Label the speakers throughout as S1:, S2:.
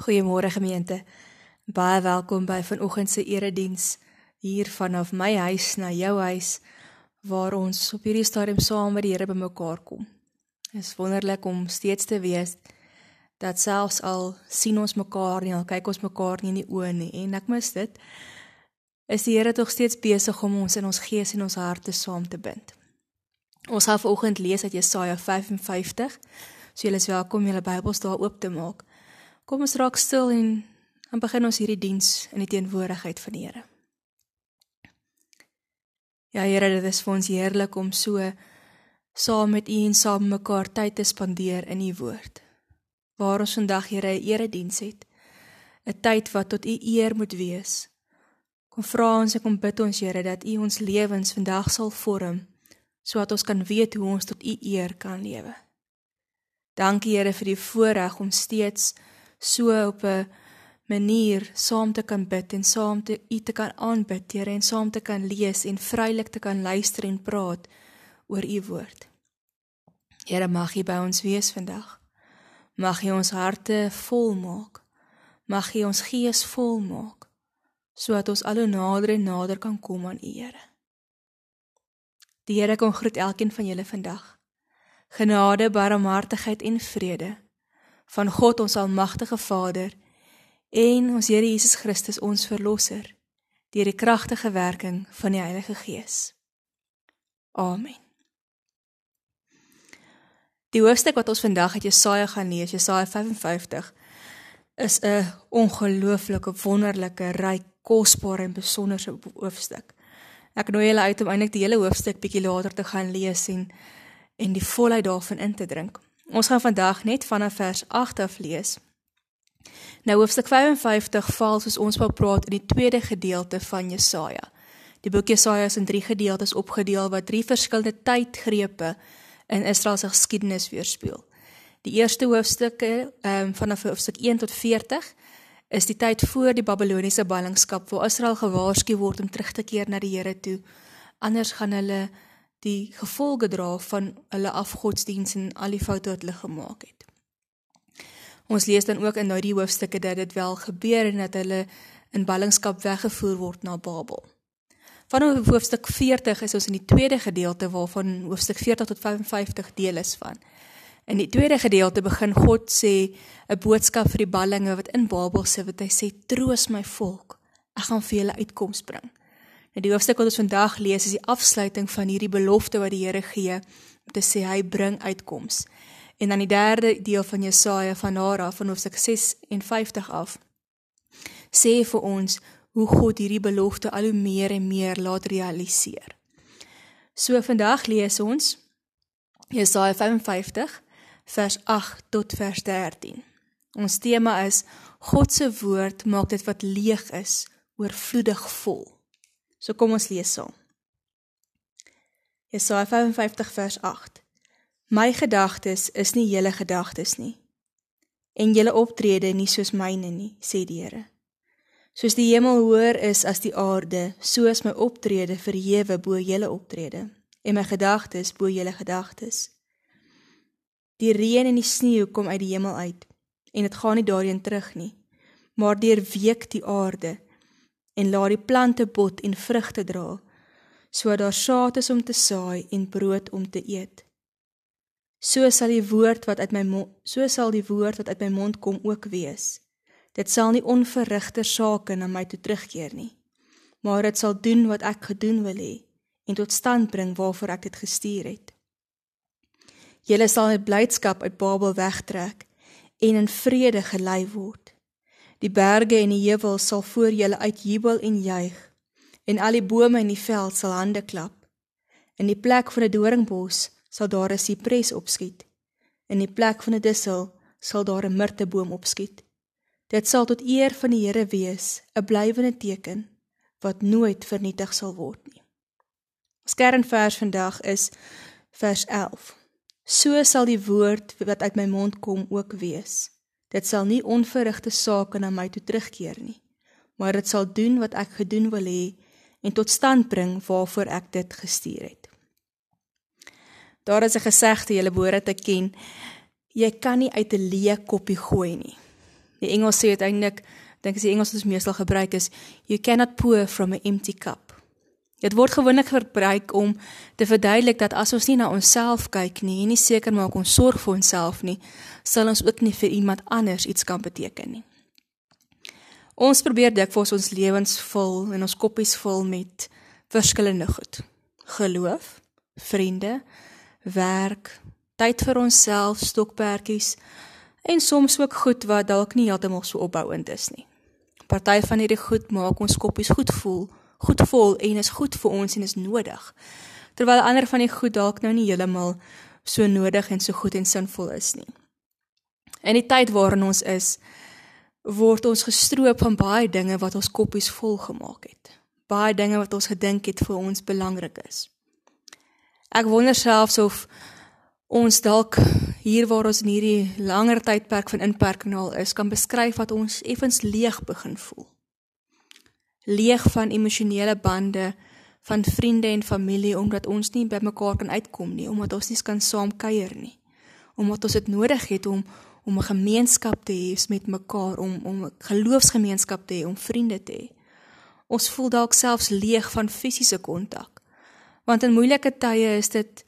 S1: Goeiemôre gemeente. Baie welkom by vanoggend se erediens hier vanaf my huis na jou huis waar ons op hierdie stadium saam met die Here bymekaar kom. Dit is wonderlik om steeds te weet dat selfs al sien ons mekaar nie, al kyk ons mekaar nie in die oë nie en ek mis dit, is die Here tog steeds besig om ons in ons gees en ons harte saam te bind. Ons gaan vanoggend lees uit Jesaja 55. So julle is welkom julle Bybels daar oop te maak. Kom ons raak stil en dan begin ons hierdie diens in die teenwoordigheid van die Here. Ja Here, dit is vir ons heerlik om so saam met U en saam mekaar tyd te spandeer in U woord. Waar ons vandag Here 'n erediens het. 'n Tyd wat tot U eer moet wees. Kom vra ons en kom bid ons Here dat U ons lewens vandag sal vorm sodat ons kan weet hoe ons tot U eer kan lewe. Dankie Here vir die voorreg om steeds so op 'n manier saam te kan bid en saam te U te kan aanbid, Here, en saam te kan lees en vrylik te kan luister en praat oor U woord. Here, mag U by ons wees vandag. Mag U ons harte vol maak. Mag U ons gees vol maak sodat ons al hoe nader en nader kan kom aan U, Here. Die Here kom groet elkeen van julle vandag. Genade, barmhartigheid en vrede van God ons almagtige Vader en ons Here Jesus Christus ons verlosser deur die kragtige werking van die Heilige Gees. Amen. Die hoofstuk wat ons vandag uit Jesaja gaan lees, Jesaja 55, is 'n ongelooflike, wonderlike, ryk, kosbare en besonderse hoofstuk. Ek nooi julle uit om eintlik die hele hoofstuk bietjie later te gaan lees en en die volheid daarvan in te drink. Ons gaan vandag net vanaf vers 8 af lees. Nou hoofstuk 55 val soos ons wou praat in die tweede gedeelte van Jesaja. Die boek Jesaja is in drie gedeeltes opgedeel wat drie verskillende tydgrepe in Israel se geskiedenis weerspieël. Die eerste hoofstukke ehm um, vanaf hoofstuk 1 tot 40 is die tyd voor die Babiloniese ballingskap waar Israel gewaarsku word om terug te keer na die Here toe. Anders gaan hulle die gevolge dra van hulle afgodsdiens en al die foute wat hulle gemaak het. Ons lees dan ook in nou die hoofstukke dat dit wel gebeur en dat hulle in ballingskap weggevoer word na Babel. Van hoofstuk 40 is ons in die tweede gedeelte waarvan hoofstuk 40 tot 55 deel is van. In die tweede gedeelte begin God sê 'n boodskap vir die ballinge wat in Babel sit wat hy sê troos my volk. Ek gaan vir julle uitkoms bring. Nou die hoofstuk wat ons vandag lees is die afsluiting van hierdie belofte wat die Here gee om te sê hy bring uitkoms. En dan die derde deel van Jesaja van Nara van hoofstuk 56 af sê vir ons hoe God hierdie belofte al hoe meer en meer laat realiseer. So vandag lees ons Jesaja 55 vers 8 tot vers 13. Ons tema is God se woord maak dit wat leeg is oorvloedig vol. So kom ons lees saam. Jesaja 55 vers 8. My gedagtes is nie julle gedagtes nie en julle optrede nie soos myne nie, sê die Here. Soos die hemel hoër is as die aarde, so is my optrede verhewe bo julle optrede en my gedagtes bo julle gedagtes. Die reën en die sneeu kom uit die hemel uit en dit gaan nie daarheen terug nie, maar deur week die aarde en laat die plante bot en vrugte dra, sodat daar saad is om te saai en brood om te eet. So sal die woord wat uit my mond, so sal die woord wat uit my mond kom ook wees. Dit sal nie onverrigter sake na my toe terugkeer nie, maar dit sal doen wat ek gedoen wil hê en tot stand bring waarvoor ek dit gestuur het. Julle sal met blydskap uit Babel wegtrek en in vrede gelei word. Die berge en die heuwels sal voor julle uitjubel en juig en al die bome in die veld sal hande klap. In die plek van 'n doringbos sal daar 'n sipres opskiet. In die plek van 'n dissel sal daar 'n mirteboom opskiet. Dit sal tot eer van die Here wees, 'n blywende teken wat nooit vernietig sal word nie. Ons kernvers vandag is vers 11. So sal die woord wat uit my mond kom ook wees. Dit sal nie onverrigte sake na my toe terugkeer nie, maar dit sal doen wat ek gedoen wil hê en tot stand bring waarvoor ek dit gestuur het. Daar is 'n gesegde julle behoort te ken. Jy kan nie uit 'n leë koppie gooi nie. Die Engels sê uiteindelik, dink as die Engels wat ons meestal gebruik is, you cannot pour from an empty cup. Dit word gewoonlik gebruik om te verduidelik dat as ons nie na onsself kyk nie en nie seker maak ons sorg vir onsself nie, sal ons ook nie vir iemand anders iets kan beteken nie. Ons probeer dikwels ons lewens vul en ons koppies vul met verskillende goed. Geloof, vriende, werk, tyd vir onsself, stokperdjies en soms ook goed wat dalk nie heeltemal so opbouend is nie. Party van hierdie goed maak ons koppies goed voel goed vol en is goed vir ons en is nodig. Terwyl ander van die goed dalk nou nie heeltemal so nodig en so goed en sinvol is nie. In die tyd waarin ons is, word ons gestroop van baie dinge wat ons koppies vol gemaak het. Baie dinge wat ons gedink het vir ons belangrik is. Ek wonder selfs of ons dalk hier waar ons in hierdie langer tydperk van inperking al is, kan beskryf wat ons effens leeg begin voel leeg van emosionele bande van vriende en familie omdat ons nie by mekaar kan uitkom nie, omdat ons nie kan saam kuier nie. Omdat ons dit nodig het om om 'n gemeenskap te hê met mekaar, om om 'n geloofsgemeenskap te hê, om vriende te hê. Ons voel dalk selfs leeg van fisiese kontak. Want in moeilike tye is dit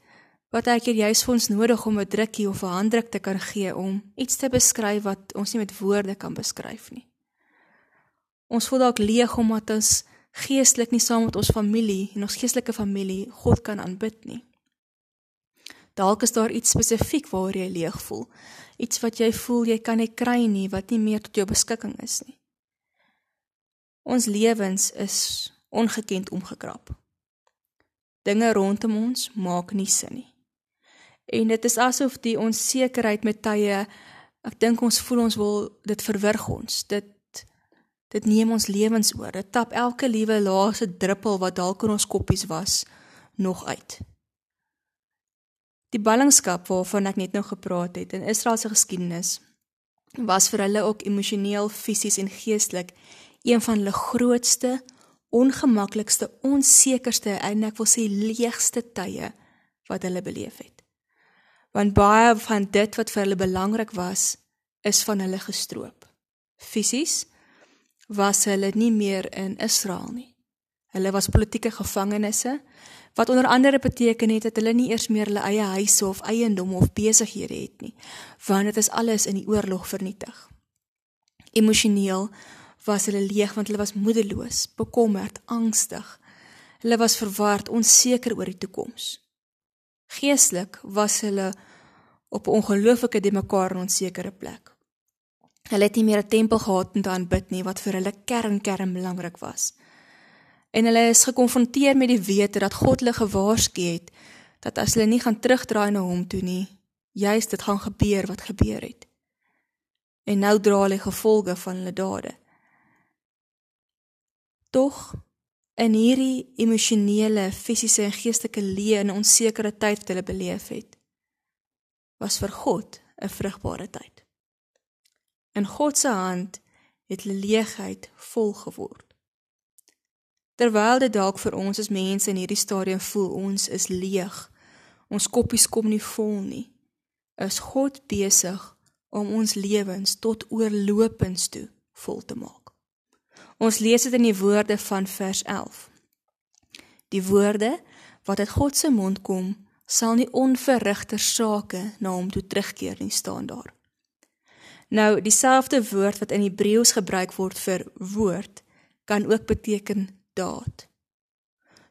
S1: wat ek hier juis vir ons nodig om 'n drukkie of 'n handdruk te kan gee om iets te beskryf wat ons nie met woorde kan beskryf nie. Ons voel dalk leeg omdat ons geestelik nie saam met ons familie en ons geestelike familie God kan aanbid nie. Dalk is daar iets spesifiek waaroor jy leeg voel. Iets wat jy voel jy kan nie kry nie, wat nie meer tot jou beskikking is nie. Ons lewens is ongekend omgekrap. Dinge rondom ons maak nie sin nie. En dit is asof die onsekerheid met tye ek dink ons voel ons wil dit verwrig ons. Dit Dit neem ons lewens oor. Dit tap elke liewe laaste druppel wat dalk in ons koppies was nog uit. Die ballingskap waarvan ek net nou gepraat het in Israel se geskiedenis was vir hulle ook emosioneel, fisies en geestelik een van hulle grootste, ongemaklikste, onsekerste en ek wil sê leegste tye wat hulle beleef het. Want baie van dit wat vir hulle belangrik was, is van hulle gestroop. Fisies, was hulle nie meer in Israel nie. Hulle was politieke gevangenes wat onder andere beteken het dat hulle nie eers meer hulle eie huise of eiendom of besighede het nie, want dit is alles in die oorlog vernietig. Emosioneel was hulle leeg want hulle was moedeloos, bekommerd, angstig. Hulle was verward, onseker oor die toekoms. Geestelik was hulle op 'n ongelooflike de mekaar en onsekere plek. Hulle het nie meer 'n tempel gehad om te aanbid nie wat vir hulle kern kern belangrik was. En hulle is gekonfronteer met die wete dat God hulle gewaarsku het dat as hulle nie gaan terugdraai na hom toe nie, juist dit gaan gebeur wat gebeur het. En nou dra hulle gevolge van hulle dade. Tog in hierdie emosionele, fisiese en geestelike leë en onsekere tyd wat hulle beleef het, was vir God 'n vrugbare tyd. In God se hand het leegheid vol geword. Terwyl dit dalk vir ons as mense in hierdie stadium voel ons is leeg, ons koppies kom nie vol nie, is God besig om ons lewens tot oorlopends toe vol te maak. Ons lees dit in die woorde van vers 11. Die woorde wat uit God se mond kom, sal nie onverrigter sake na hom toe terugkeer nie staan daar. Nou dieselfde woord wat in Hebreëus gebruik word vir woord kan ook beteken daad.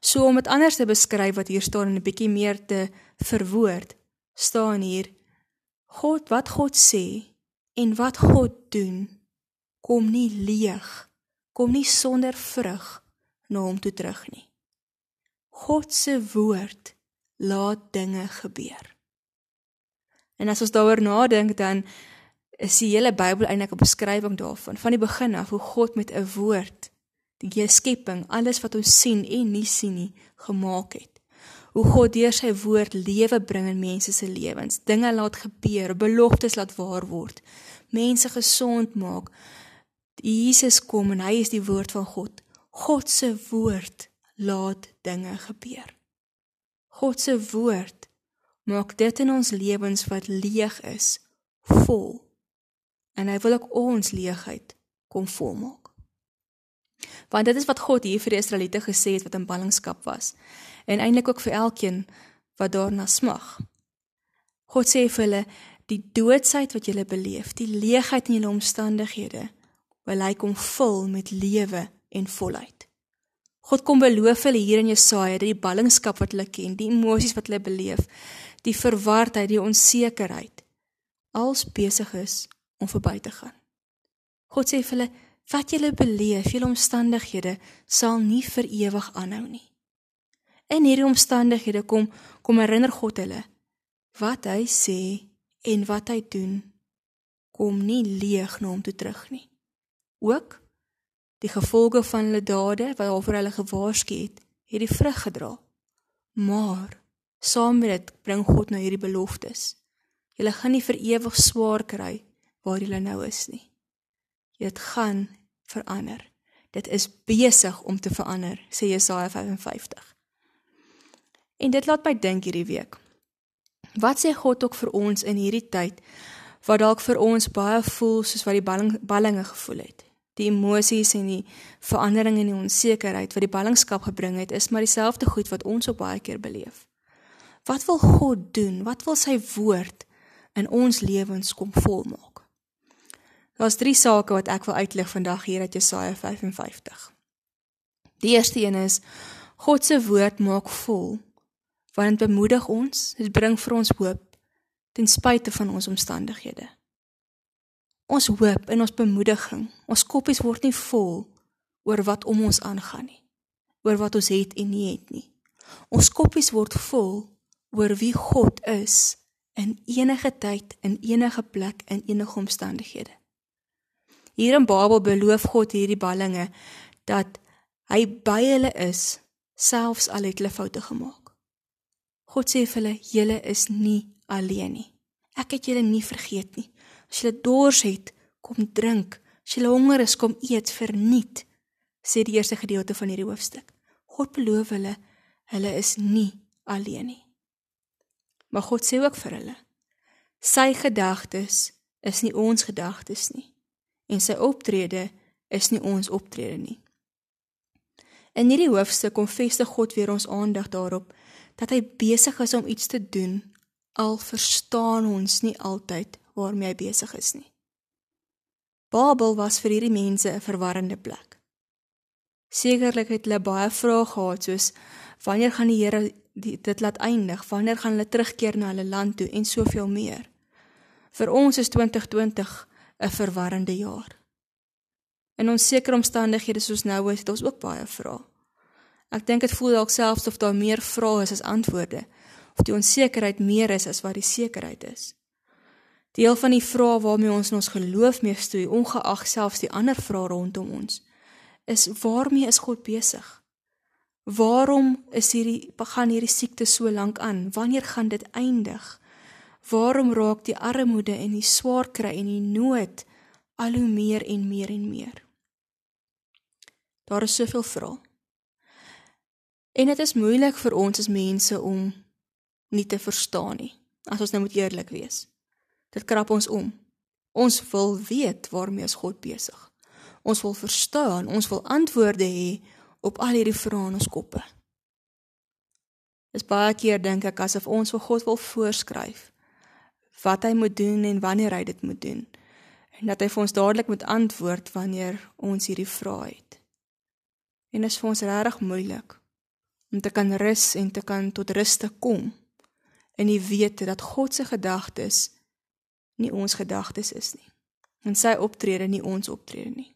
S1: So om dit anders te beskryf wat hier staan en 'n bietjie meer te verwoord, staan hier God wat God sê en wat God doen kom nie leeg, kom nie sonder vrug na hom toe terug nie. God se woord laat dinge gebeur. En as ons daaroor nadink dan is die hele Bybel eintlik 'n beskrywing daarvan van die begin af hoe God met 'n woord die skepping, alles wat ons sien en nie sien nie, gemaak het. Hoe God deur sy woord lewe bring in mense se lewens, dinge laat gebeur, beloftes laat waar word, mense gesond maak. Jesus kom en hy is die woord van God. God se woord laat dinge gebeur. God se woord maak dit in ons lewens wat leeg is, vol en hy wil ook ons leegheid kom volmaak. Want dit is wat God hier vir die Israeliete gesê het wat in ballingskap was en eintlik ook vir elkeen wat daarna smag. God sê vir hulle die doodsheid wat julle beleef, die leegheid in julle omstandighede, wil hy kom vul met lewe en volheid. God kom beloof hulle hier in Jesaja dat die ballingskap wat hulle ken, die emosies wat hulle beleef, die verwardheid, die onsekerheid, als besig is om verby te gaan. God sê vir hulle wat julle beleef, julle omstandighede sal nie vir ewig aanhou nie. In hierdie omstandighede kom kom herinner God hulle wat hy sê en wat hy doen kom nie leeg na hom toe terug nie. Ook die gevolge van hulle dade wat oor hulle gewaarsku het, het die vrug gedra. Maar saam met dit bring God nou hierdie beloftes. Julle gaan nie vir ewig swaar kry waar julle nou is nie. Dit gaan verander. Dit is besig om te verander, sê Jesaja 55. En dit laat my dink hierdie week. Wat sê God ook vir ons in hierdie tyd wat dalk vir ons baie voel soos wat die balling, ballinge gevoel het? Die emosies en die verandering en die onsekerheid wat die ballingskap gebring het, is maar dieselfde goed wat ons op baie keer beleef. Wat wil God doen? Wat wil sy woord in ons lewens kom volmaak? Daar's drie sake wat ek wil uitlig vandag hier uit Jesaja 55. Die eerste een is God se woord maak vol. Want dit bemoedig ons, dit bring vir ons hoop ten spyte van ons omstandighede. Ons hoop en ons bemoediging, ons koppies word nie vol oor wat om ons aangaan nie, oor wat ons het en nie het nie. Ons koppies word vol oor wie God is in enige tyd, in enige plek, in enige omstandighede. Hier in Babel beloof God hierdie ballinge dat hy by hulle is selfs al het hulle foute gemaak. God sê vir hulle: "Julle is nie alleen nie. Ek het julle nie vergeet nie. As julle dors het, kom drink. As julle honger is, kom eet verniet." sê die eerste gedeelte van hierdie hoofstuk. God beloof hulle hulle is nie alleen nie. Maar God sê ook vir hulle: "Sy gedagtes is nie ons gedagtes nie." En sy optrede is nie ons optrede nie. In hierdie hoofstuk kom vestig God weer ons aandag daarop dat hy besig is om iets te doen al verstaan ons nie altyd waarmee hy besig is nie. Babel was vir hierdie mense 'n verwarrende plek. Sekerlik het hulle baie vrae gehad soos wanneer gaan die Here dit laat eindig? Wanneer gaan hulle terugkeer na hulle land toe en soveel meer? Vir ons is 2020 'n verwarrende jaar. In onsekere omstandighede soos nou is, het ons ook baie vrae. Ek dink dit voel dalk selfs of daar meer vrae is as antwoorde, of die onsekerheid meer is as wat die sekerheid is. Deel van die vrae waarmee ons in ons geloof mee stoei, ongeag selfs die ander vrae rondom ons, is waarmee is God besig? Waarom is hierdie begin hierdie siekte so lank aan? Wanneer gaan dit eindig? Waarom raak die armoede en die swaar kry en die nood al hoe meer en meer en meer? Daar is soveel vrae. En dit is moeilik vir ons as mense om nie te verstaan nie, as ons nou moet eerlik wees. Dit krap ons om. Ons wil weet waarmee is God besig. Ons wil verstaan, ons wil antwoorde hê op al hierdie vrae in ons koppe. Dis baie keer dink ek asof ons vir God wil voorskryf wat hy moet doen en wanneer hy dit moet doen. En dat hy vir ons dadelik moet antwoord wanneer ons hierdie vrae het. En dit is vir ons regtig moeilik om te kan rus en te kan tot rus te kom en die wete dat God se gedagtes nie ons gedagtes is nie. En sy optrede nie ons optrede nie.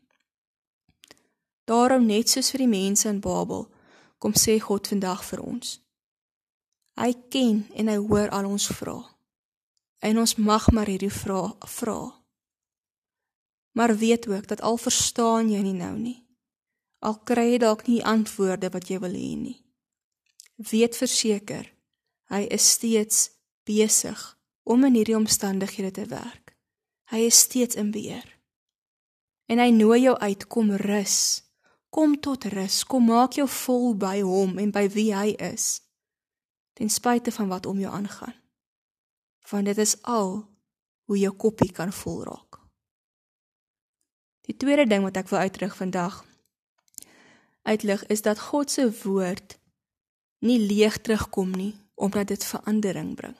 S1: Daarom net soos vir die mense in Babel kom sê God vandag vir ons. Hy ken en hy hoor al ons vrae. En ons mag maar hierdie vrae vra. Maar weet ook dat al verstaan jy nie nou nie. Al kry jy dalk nie antwoorde wat jy wil hê nie. Weet verseker, hy is steeds besig om in hierdie omstandighede te werk. Hy is steeds in beheer. En hy nooi jou uit kom rus. Kom tot rus. Kom maak jou vol by hom en by wie hy is. Ten spyte van wat om jou aangaan want dit is al hoe jou koppie kan vol raak. Die tweede ding wat ek wil uitrig vandag uitlig is dat God se woord nie leeg terugkom nie omdat dit verandering bring.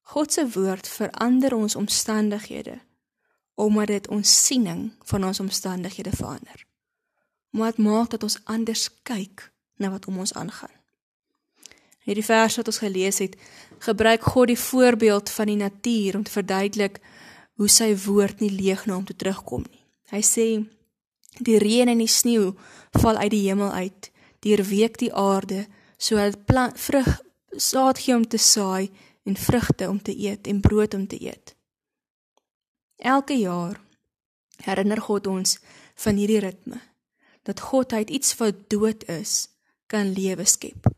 S1: God se woord verander ons omstandighede omdat dit ons siening van ons omstandighede verander. Maar dit maak dat ons anders kyk na wat om ons aangaan. Hierdie vers wat ons gelees het, gebruik God die voorbeeld van die natuur om te verduidelik hoe sy woord nie leeg na hom toe terugkom nie. Hy sê die reën en die sneeu val uit die hemel uit, deurweek die aarde sodat plant vrug saad gee om te saai en vrugte om te eet en brood om te eet. Elke jaar herinner God ons van hierdie ritme dat God uit iets wat dood is kan lewe skep.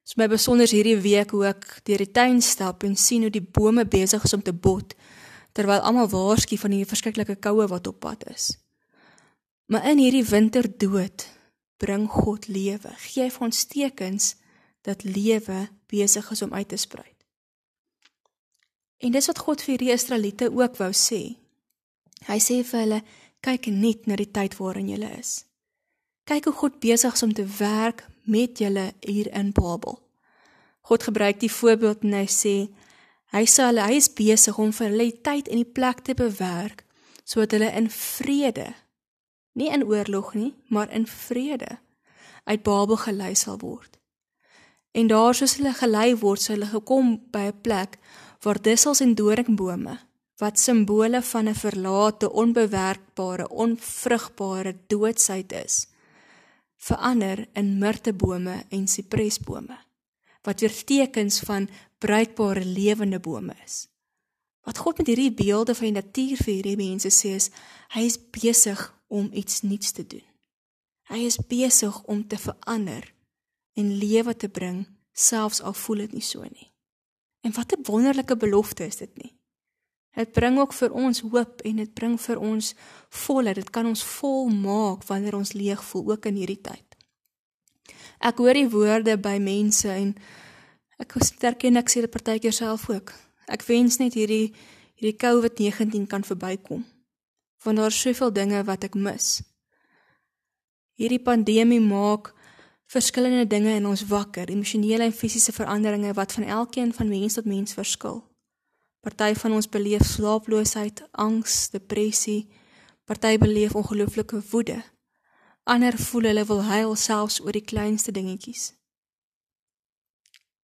S1: Dit is my besonder hierdie week hoe ek deur die tuin stap en sien hoe die bome besig is om te bot terwyl almal waarsku van die verskriklike koue wat op pad is. Maar in hierdie winterdood bring God lewe. Gee vir ons tekens dat lewe besig is om uit te sprei. En dis wat God vir die Israeliete ook wou sê. Hy sê vir hulle: "Kyk net na die tyd waarin julle is. Kyk hoe God besig is om te werk met julle hier in Babel." God gebruik die voorbeeld en hy sê: "Hy sê hulle hy is besig om vir hulle tyd en die plek te bewerk sodat hulle in vrede, nie in oorlog nie, maar in vrede uit Babel gelei sal word." En daar soos hulle gelei word, sal hulle gekom by 'n plek waar dussels en doringbome wat simbole van 'n verlate, onbewerkbare, onvrugbare doodsheid is, verander in mirtebome en sipresbome wat weer tekens van bruikbare lewende bome is. Wat God met hierdie beelde van die natuur vir hierdie mense sê is, hy is besig om iets nuuts te doen. Hy is besig om te verander en lewe te bring, selfs al voel dit nie so nie. En wat 'n wonderlike belofte is dit nie. Dit bring ook vir ons hoop en dit bring vir ons volheid. Dit kan ons vol maak wanneer ons leeg voel ook in hierdie tyd. Ek hoor die woorde by mense en ek erken ek sê dit partykeer self ook. Ek wens net hierdie hierdie COVID-19 kan verbykom. Want daar is soveel dinge wat ek mis. Hierdie pandemie maak verskillende dinge in ons wakker, emosionele en fisiese veranderinge wat van elkeen van mens tot mens verskil. Party van ons beleef slaaploosheid, angs, depressie, party beleef ongelooflike woede. Ander voel hulle wil huil selfs oor die kleinste dingetjies.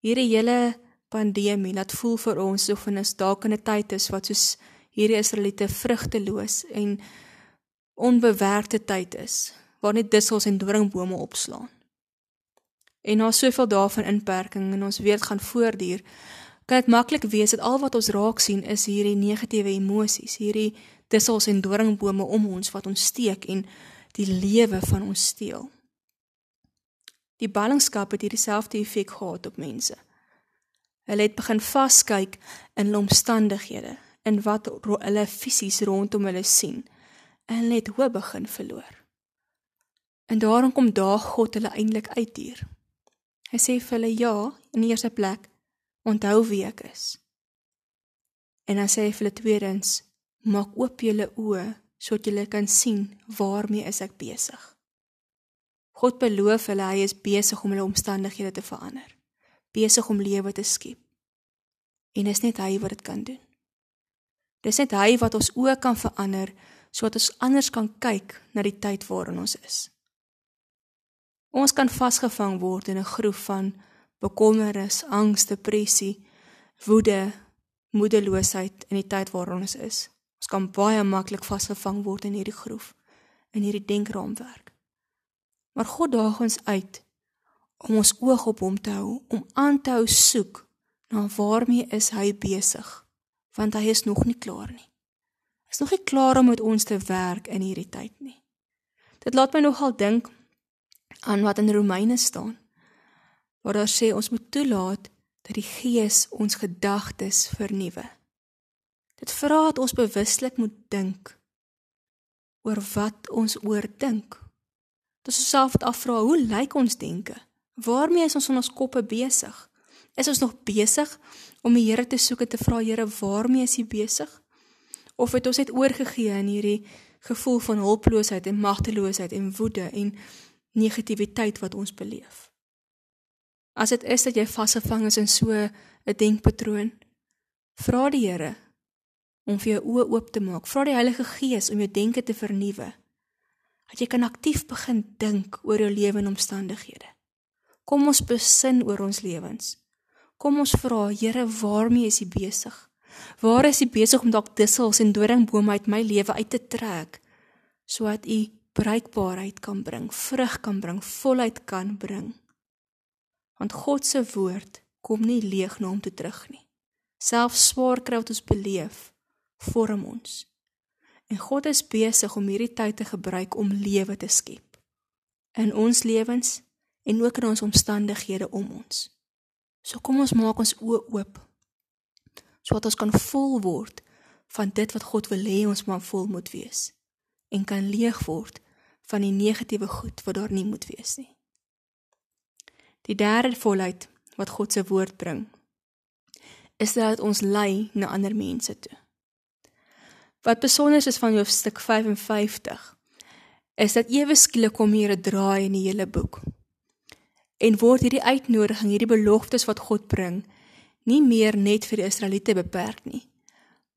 S1: Hierdie hele pandemie laat voel vir ons of ons dalk in 'n tyd is wat soos hierdie Israeliete vrugteloos en onbewerkte tyd is, waar net dussels en doringbome opslaan en na soveel dae van inperking en ons weet gaan voortduur, kan dit maklik wees dat al wat ons raak sien is hierdie negatiewe emosies, hierdie dussels en doringbome om ons wat ons steek en die lewe van ons steel. Die ballingskap het hierdie selfde effek gehad op mense. Hulle het begin vaskyk in omstandighede, in wat hulle fisies rondom hulle sien, en hulle het hoop begin verloor. En daarom kom daag God hulle eintlik uit hier. Hy sê vir hulle ja, in die eerste plek, onthou wie ek is. En dan sê hy vir hulle tweedens, maak oop julle oë sodat julle kan sien waarmee is ek besig. God beloof hulle hy is besig om hulle omstandighede te verander, besig om lewe te skep. En dis net hy wat dit kan doen. Dis net hy wat ons oë kan verander sodat ons anders kan kyk na die tyd waarin ons is. Ons kan vasgevang word in 'n groef van bekommernis, angs, depressie, woede, moedeloosheid in die tyd waarin ons is. Ons kan baie maklik vasgevang word in hierdie groef, in hierdie denkraamwerk. Maar God daag ons uit om ons oog op hom te hou, om aan te hou soek na waarmee is hy besig, want hy is nog nie klaar nie. Hy is nog nie klaar om met ons te werk in hierdie tyd nie. Dit laat my nogal dink aan wat in Romeine staan. Waar daar sê ons moet toelaat dat die Gees ons gedagtes vernuwe. Dit vra dat ons bewuslik moet dink oor wat ons oordink. Dat ons self afvra, hoe lyk ons denke? Waarmee is ons in ons koppe besig? Is ons nog besig om die Here te soek en te vra Here, waarmee is U besig? Of het ons net oorgegee in hierdie gevoel van hulpeloosheid en magteloosheid en woede en negativiteit wat ons beleef. As dit is dat jy vasgevang is in so 'n denkpatroon, vra die Here om vir jou oë oop te maak. Vra die Heilige Gees om jou denke te vernuwe. Dat jy kan aktief begin dink oor jou lewe en omstandighede. Kom ons besin oor ons lewens. Kom ons vra, Here, waarmee is U besig? Waar is U besig om dalk dussels en doringbome uit my lewe uit te trek sodat U bruikbaarheid kan bring, vrug kan bring, volheid kan bring? Want God se woord kom nie leeg na hom toe terug nie. Selfs swaar kry wat ons beleef, vorm ons. En God is besig om hierdie tyd te gebruik om lewe te skep in ons lewens en ook in ons omstandighede om ons. So kom ons maak ons oë oop sodat ons kan vol word van dit wat God wil hê ons moet vol moet wees en kan leeg word van die negatiewe goed wat daar nie moet wees nie. Die derde volheid wat God se woord bring is dat ons lei na ander mense toe. Wat besonder is van hoofstuk 55 is dat ewe skielik kom hier 'n draai in die hele boek. En word hierdie uitnodiging, hierdie beloftes wat God bring, nie meer net vir die Israeliete beperk nie,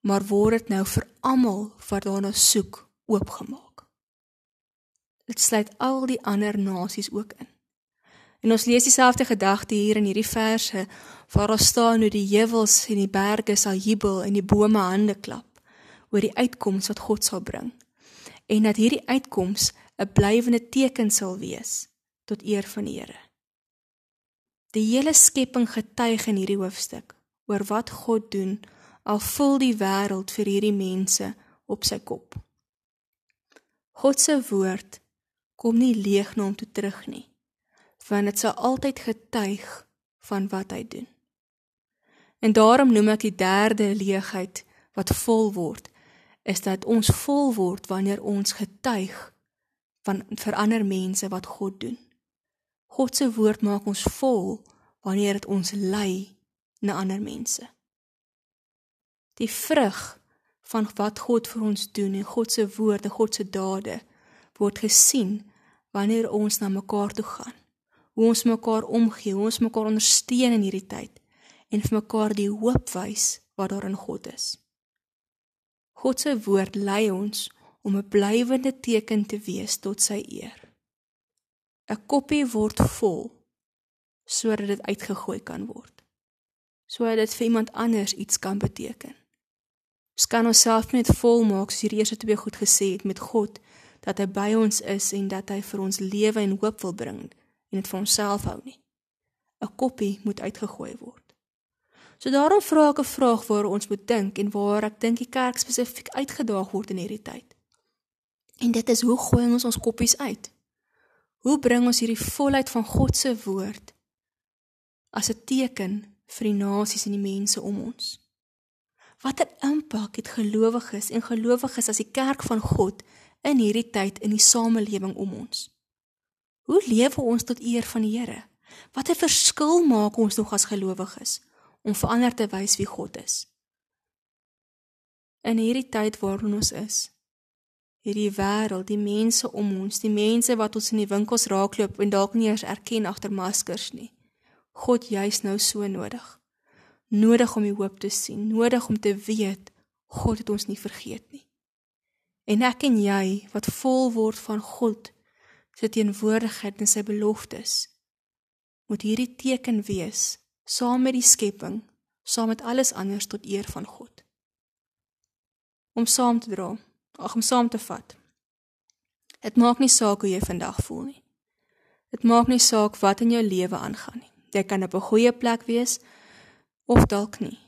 S1: maar word dit nou vir almal wat daarna soek oopgemaak. Dit sluit al die ander nasies ook in. En ons lees dieselfde gedagte hier in hierdie verse waar daar staan hoe die heuwels en die berge sal jubel en die bome hande klap oor die uitkoms wat God sal bring. En dat hierdie uitkoms 'n blywende teken sal wees tot eer van die Here. Die hele skepping getuig in hierdie hoofstuk oor wat God doen al vul die wêreld vir hierdie mense op sy kop. God se woord kom nie leeg na hom toe terug nie, want dit sal altyd getuig van wat hy doen. En daarom noem ek die derde leegheid wat vol word, is dat ons vol word wanneer ons getuig van vir ander mense wat God doen. God se woord maak ons vol wanneer dit ons lei na ander mense. Die vrug van wat God vir ons doen en God se woorde, God se dade word gesien wanneer ons na mekaar toe gaan. Hoe ons mekaar omgee, hoe ons mekaar ondersteun in hierdie tyd en vir mekaar die hoop wys wat daar in God is. God se woord lei ons om 'n blywende teken te wees tot sy eer. 'n koppie word vol sodat dit uitgegooi kan word. Sodat dit vir iemand anders iets kan beteken. Ons kan onsself net vol maak soos hierdie eerste twee goed gesê het met God dat hy by ons is en dat hy vir ons lewe en hoop wil bring en dit vir onsself hou nie. 'n Koppie moet uitgegooi word. So daarom vra ek 'n vraag waar ons moet dink en waar ek dink die kerk spesifiek uitgedaag word in hierdie tyd. En dit is hoe gooi ons ons koppies uit? Hoe bring ons hierdie volheid van God se woord as 'n teken vir die nasies en die mense om ons? Watter impak het gelowiges en gelowiges as die kerk van God in hierdie tyd in die samelewing om ons? Hoe lewe ons tot eer van die Here? Watter verskil maak ons nog as gelowiges om vir ander te wys wie God is? In hierdie tyd waarin ons is, hierdie wêreld, die mense om ons, die mense wat ons in die winkels raakloop en dalk nie eens erken agter maskers nie. God juis nou so nodig. Nodig om die hoop te sien, nodig om te weet God het ons nie vergeet nie. En ek en jy wat vol word van God se teenwoordigheid en sy beloftes, moet hierdie teken wees saam met die skepping, saam met alles anders tot eer van God. Om saam te dra ag om saam te vat. Dit maak nie saak hoe jy vandag voel nie. Dit maak nie saak wat in jou lewe aangaan nie. Jy kan op 'n goeie plek wees of dalk nie.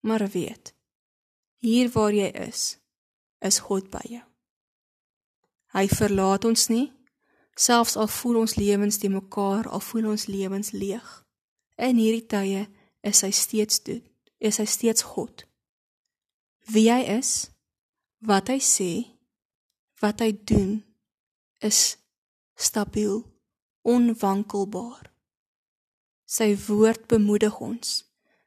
S1: Maar weet, hier waar jy is, is God by jou. Hy verlaat ons nie, selfs al voel ons lewens te mekaar, al voel ons lewens leeg. In hierdie tye is hy steeds doen, is hy steeds God. Wie hy is, wat hy sê, wat hy doen is stabiel, onwankelbaar. Sy woord bemoedig ons.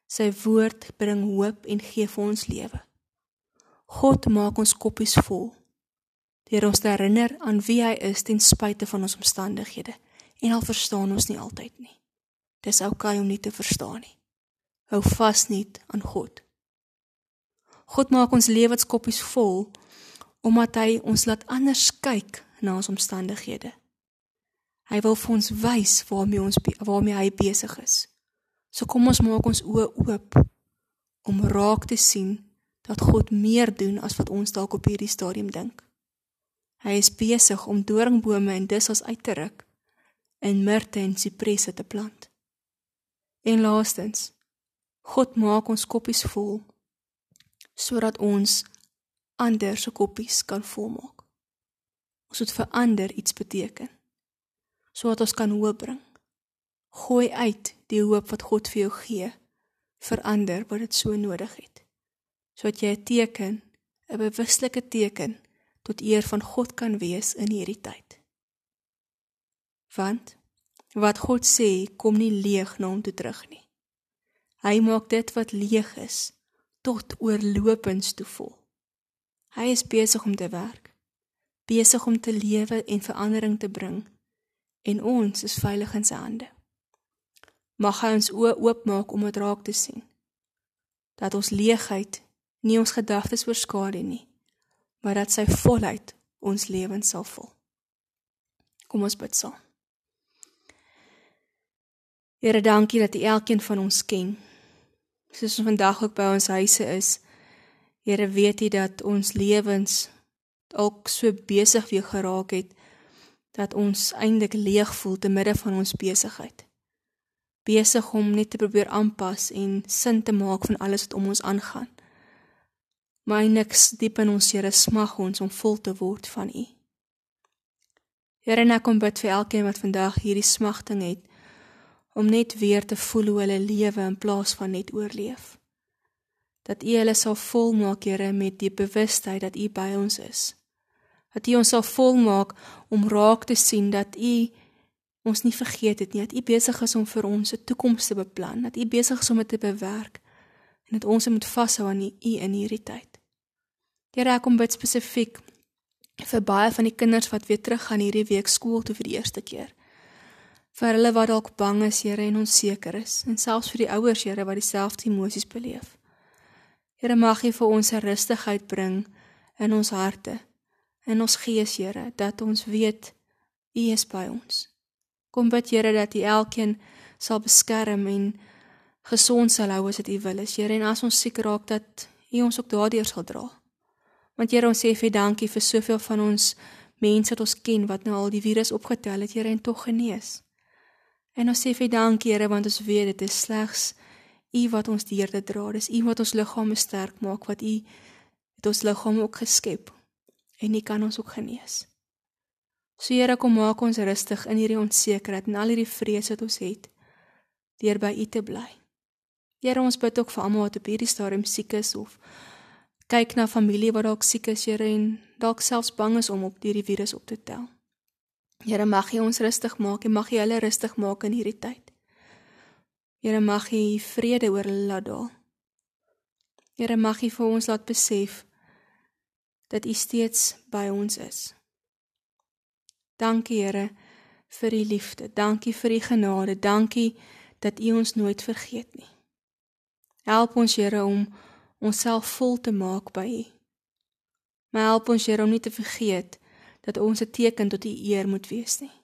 S1: Sy woord bring hoop en gee vir ons lewe. God maak ons koppies vol deur ons te herinner aan wie hy is ten spyte van ons omstandighede. En al verstaan ons nie altyd nie. Dis okay om nie te verstaan nie. Hou vas net aan God. God maak ons lewenskoppies vol omdat hy ons laat anders kyk na ons omstandighede. Hy wil vir ons wys waarmee ons waarmee hy besig is. So kom ons maak ons oë oop om raak te sien dat God meer doen as wat ons dalk op hierdie stadium dink. Hy is besig om doringbome en dussels uit te ruk en mirte en sipresse te plant. En laastens, God maak ons koppies vol sodat ons ander se koppies kan volmaak. Ons moet vir ander iets beteken sodat ons kan hoop bring. Gooi uit die hoop wat God vir jou gee vir ander wat dit so nodig het. Sodat jy 'n teken, 'n bewuslike teken tot eer van God kan wees in hierdie tyd. Want wat God sê, kom nie leeg na hom toe terug nie. Hy maak dit wat leeg is tot oorlopends toe vol. Hy is besig om te werk, besig om te lewe en verandering te bring en ons is veilig in sy hande. Mag hy ons oë oopmaak om dit raak te sien. Dat ons leegheid nie ons gedagtes oorskadu nie, maar dat sy volheid ons lewens sal vul. Kom ons bid saam. Here, dankie dat U elkeen van ons ken. Soos ons vandag ook by ons huise is, Here, weet U dat ons lewens ook so besig weer geraak het dat ons eintlik leeg voel te midde van ons besigheid. Besig om net te probeer aanpas en sin te maak van alles wat om ons aangaan. Maar niks diep in ons Here smag ons om vol te word van U. Here, ek kom bid vir elkeen wat vandag hierdie smagting het om net weer te voel hoe hulle lewe in plaas van net oorleef. Dat U hulle sal volmaak, Here, met die bewustheid dat U by ons is dat U ons sal volmaak om raak te sien dat U ons nie vergeet het nie, dat U besig is om vir ons 'n toekoms te beplan, dat U besig is om dit te bewerk en dat ons moet vashou aan U in hierdie tyd. Here, ek kom bid spesifiek vir baie van die kinders wat weer terug gaan hierdie week skool toe vir die eerste keer. Vir hulle wat dalk bang is, Here, en onseker is, en selfs vir die ouers, Here, wat dieselfde emosies beleef. Here, mag U vir ons 'n rustigheid bring in ons harte in ons gees, Here, dat ons weet U is by ons. Kom bid, Here, dat U elkeen sal beskerm en gesond sal hou as dit U wil is, Here, en as ons siek raak dat U ons ook daardeur sal dra. Want Here, ons sê vir dankie vir soveel van ons mense wat ons ken wat nou al die virus opgetel het, Here, en tog genees. En ons sê vir dankie, Here, want ons weet dit is slegs U wat ons deur te dra. Dis U wat ons liggame sterk maak, wat U het ons liggame ook geskep en U kan ons ook genees. So Here, kom maak ons rustig in hierdie onsekerheid en al hierdie vrees wat ons het deur by U te bly. Here, ons bid ook vir almal wat op hierdie stadium siek is of kyk na familie wat dalk siek is, Here, en dalk selfs bang is om op hierdie virus op te tel. Here, mag U ons rustig maak en mag U hulle rustig maak in hierdie tyd. Here, mag U vrede oor hulle laat daal. Here, mag U vir ons laat besef dat U steeds by ons is. Dankie Here vir U liefde. Dankie vir U genade. Dankie dat U ons nooit vergeet nie. Help ons Here om onsself vol te maak by U. Maar help ons Here om nie te vergeet dat ons 'n teken tot U eer moet wees nie.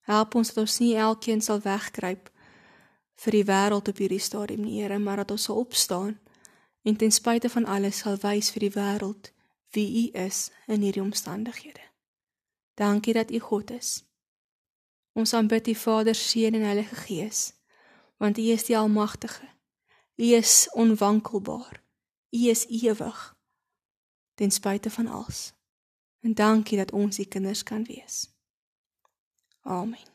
S1: Help ons dat ons nie elkeen sal wegkruip vir die wêreld op hierdie stadium nie, Here, maar dat ons sal opstaan en ten spyte van alles sal wys vir die wêreld wie U is in hierdie omstandighede. Dankie dat U God is. Ons aanbid U Vader, Seun en Heilige Gees, want U is die Almagtige. U is onwankelbaar. U is ewig ten spyte van alles. En dankie dat ons U kinders kan wees. Amen.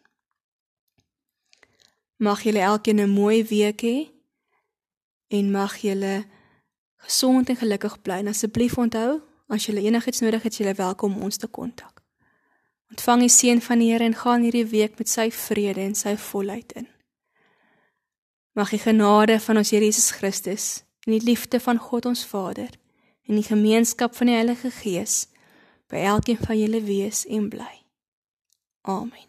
S1: Mag julle elkeen 'n mooi week hê en mag julle gesond en gelukkig bly. Asseblief onthou, As jy enigiets nodig het, is welkom om ons te kontak. Ontvang die seën van die Here en gaan hierdie week met sy vrede en sy volheid in. Mag die genade van ons Here Jesus Christus en die liefde van God ons Vader en die gemeenskap van die Heilige Gees by elkeen van julle wees en bly. Amen.